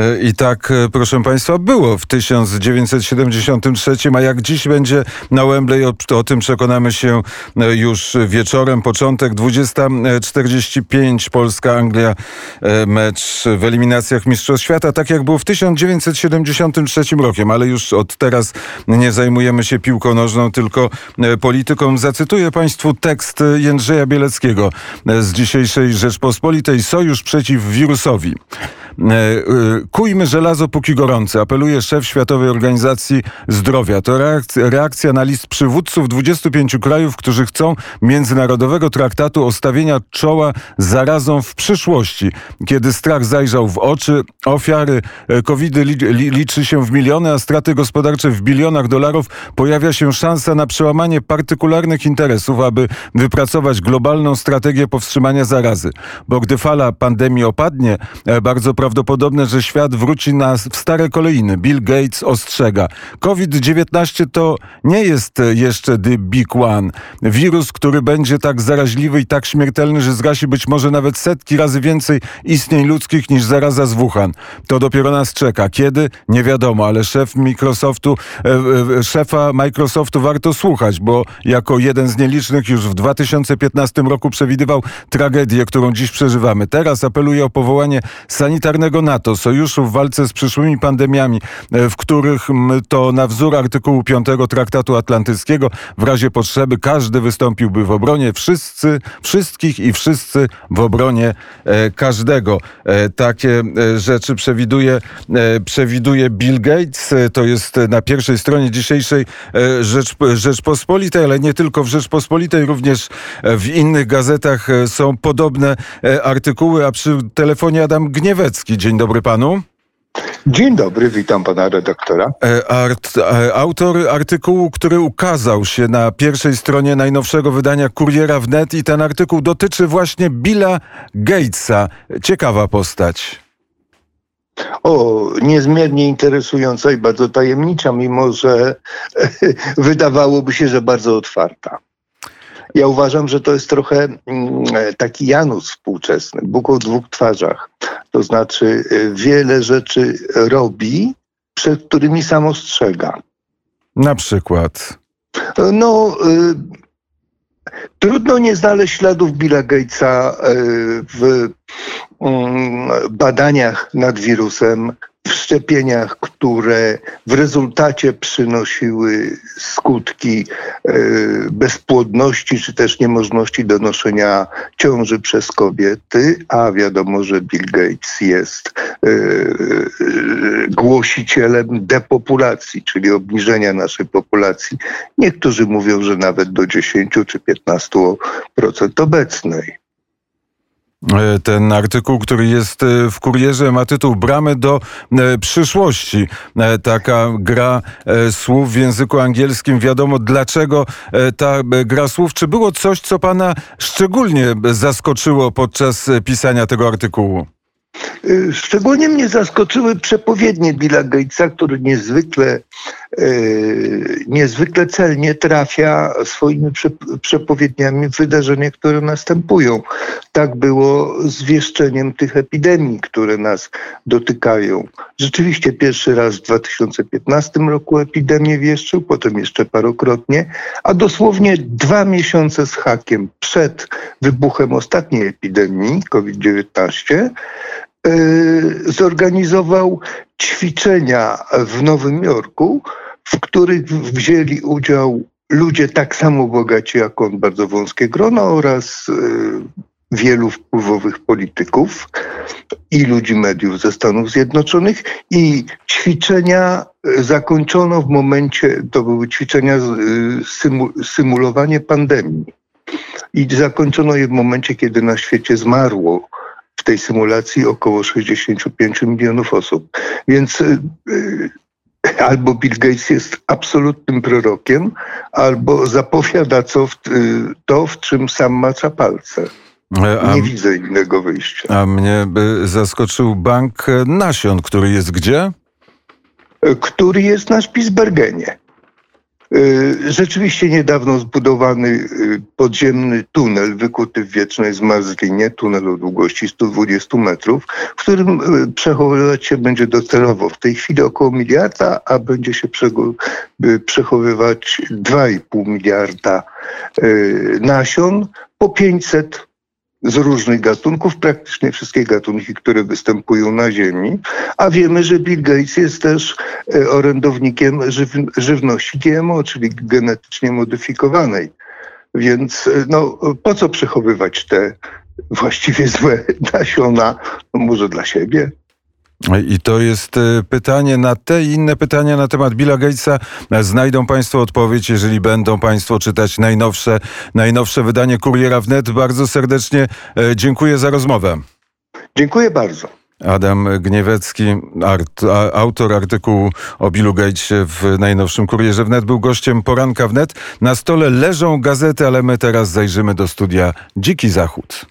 E, I tak, e, proszę Państwa, było w 1973, a jak dziś będzie na Wembley, o, o, tym przekonamy się e, już wieczorem. Początek 20.45, Polska-Anglia, mecz w eliminacjach Mistrzostw Świata, tak jak było w 1973 rokiem, ale już od teraz nie zajmujemy się piłką nożną, tylko polityką. Zacytuję Państwu tekst Jędrzeja Bieleckiego z dzisiejszej Rzeczpospolitej. Sojusz przeciw wirusowi. Kujmy żelazo póki gorące, apeluje szef Światowej Organizacji Zdrowia. To reakcja, na list przywódców 25 krajów, którzy chcą międzynarodowego traktatu o stawienia czoła zarazom w przyszłości. Kiedy strach zajrzał w oczy, ofiary e, COVID liczy się w miliony, a straty gospodarcze w bilionach dolarów, pojawia się szansa na przełamanie partykularnych interesów, aby wypracować globalną strategię powstrzymania zarazy. Bo gdy fala pandemii opadnie, e, bardzo prawdopodobne, że świat wróci na, w stare kolejny. Bill Gates ostrzega. COVID-19 to nie jest jeszcze the big one. Wirus, który będzie tak zaraźliwy i tak śmiertelny, że zgasi być może nawet setki razy więcej istnień ludzkich niż zaraza z Wuhan. To dopiero nas czeka. Kiedy? Nie wiadomo, ale szef Microsoftu, e, e, szefa Microsoftu warto słuchać, bo jako jeden z nielicznych już w 2015 roku przewidywał tragedię, którą dziś przeżywamy. Teraz apeluje o powołanie sanitarnego NATO, sojuszu w walce z przyszłymi pandemiami, e, w których to na wzór artykułu 5 Traktatu Atlantyckiego w razie potrzeby każdy wystąpiłby w obronie wszyscy, wszystkich i wszyscy w obronie e, każdego. E, takie rzeczy przewiduje, przewiduje Bill Gates. To jest na pierwszej stronie dzisiejszej Rzecz, Rzeczpospolitej, ale nie tylko w Rzeczpospolitej, również w innych gazetach są podobne artykuły, a przy telefonie Adam Gniewecki. Dzień dobry panu. Dzień dobry, witam pana redaktora. E, art, e, autor artykułu, który ukazał się na pierwszej stronie najnowszego wydania Kuriera Wnet i ten artykuł dotyczy właśnie Billa Gatesa. Ciekawa postać. O, niezmiernie interesująca i bardzo tajemnicza, mimo że wydawałoby się, że bardzo otwarta. Ja uważam, że to jest trochę mm, taki Janus współczesny, Bóg o dwóch twarzach. To znaczy y, wiele rzeczy robi, przed którymi sam ostrzega. Na przykład? No, y, trudno nie znaleźć śladów Billa Gatesa w y, badaniach nad wirusem, w szczepieniach, które w rezultacie przynosiły skutki e, bezpłodności czy też niemożności donoszenia ciąży przez kobiety, a wiadomo, że Bill Gates jest e, głosicielem depopulacji, czyli obniżenia naszej populacji. Niektórzy mówią, że nawet do 10 czy 15% obecnej. E, ten artykuł, który jest e, w kurierze, ma tytuł Bramy do e, przyszłości. Taka gra słów w języku angielskim. Wiadomo dlaczego ta gra słów. Czy było coś, co pana szczególnie zaskoczyło podczas pisania tego artykułu? Y, szczególnie mnie zaskoczyły przepowiednie Billa Gatesa, który niezwykle, niezwykle celnie trafia swoimi przepowiedniami w wydarzenia, które następują. Tak było z wieszczeniem tych epidemii, które nas dotykają. Rzeczywiście pierwszy raz w 2015 roku epidemię wieszczył, potem jeszcze parokrotnie, a dosłownie dwa miesiące z hakiem przed wybuchem ostatniej epidemii COVID-19 Y, zorganizował ćwiczenia w Nowym Jorku, w których wzięli udział ludzie tak samo bogaci jak on, bardzo wąskie grono oraz y, wielu wpływowych polityków i ludzi mediów ze Stanów Zjednoczonych i ćwiczenia zakończono w momencie, to były ćwiczenia y, symulowanie pandemii i zakończono je w momencie, kiedy na świecie zmarło w tej symulacji około 65 milionów osób. Więc y, y, albo Bill Gates jest absolutnym prorokiem, albo zapowiada co w, y, to, w czym sam macza palce. E, Nie widzę innego wyjścia. A mnie zaskoczył bank nasion, który jest gdzie? Który jest na Spitsbergenie. Y, Rzeczywiście niedawno zbudowany y, podziemny tunel wykuty w wiecznej zmarzlinie, tunel o długości 120 metrów, w którym y, przechowywać się będzie docelowo. W tej chwili około miliarda, a będzie się przechowywać 2,5 miliarda nasion po 500 z różnych gatunków, praktycznie wszystkie gatunki, które występują na Ziemi, a wiemy, że Bill Gates jest też e, orędownikiem żyw żywności GMO, czyli genetycznie modyfikowanej. Więc e, no, po co przechowywać te właściwie złe nasiona? No, może dla siebie? I to jest e, pytanie na te i inne pytania na temat Billa Gatesa. Znajdą Państwo odpowiedź, jeżeli będą Państwo czytać najnowsze, najnowsze wydanie Kuriera Wnet. Bardzo serdecznie e, dziękuję za rozmowę. Dziękuję bardzo. Adam Gniewecki, art, autor artykułu o Billu Gatesie w najnowszym Kurierze Wnet, był gościem poranka Wnet. Na stole leżą gazety, ale my teraz zajrzymy do studia Dziki Zachód.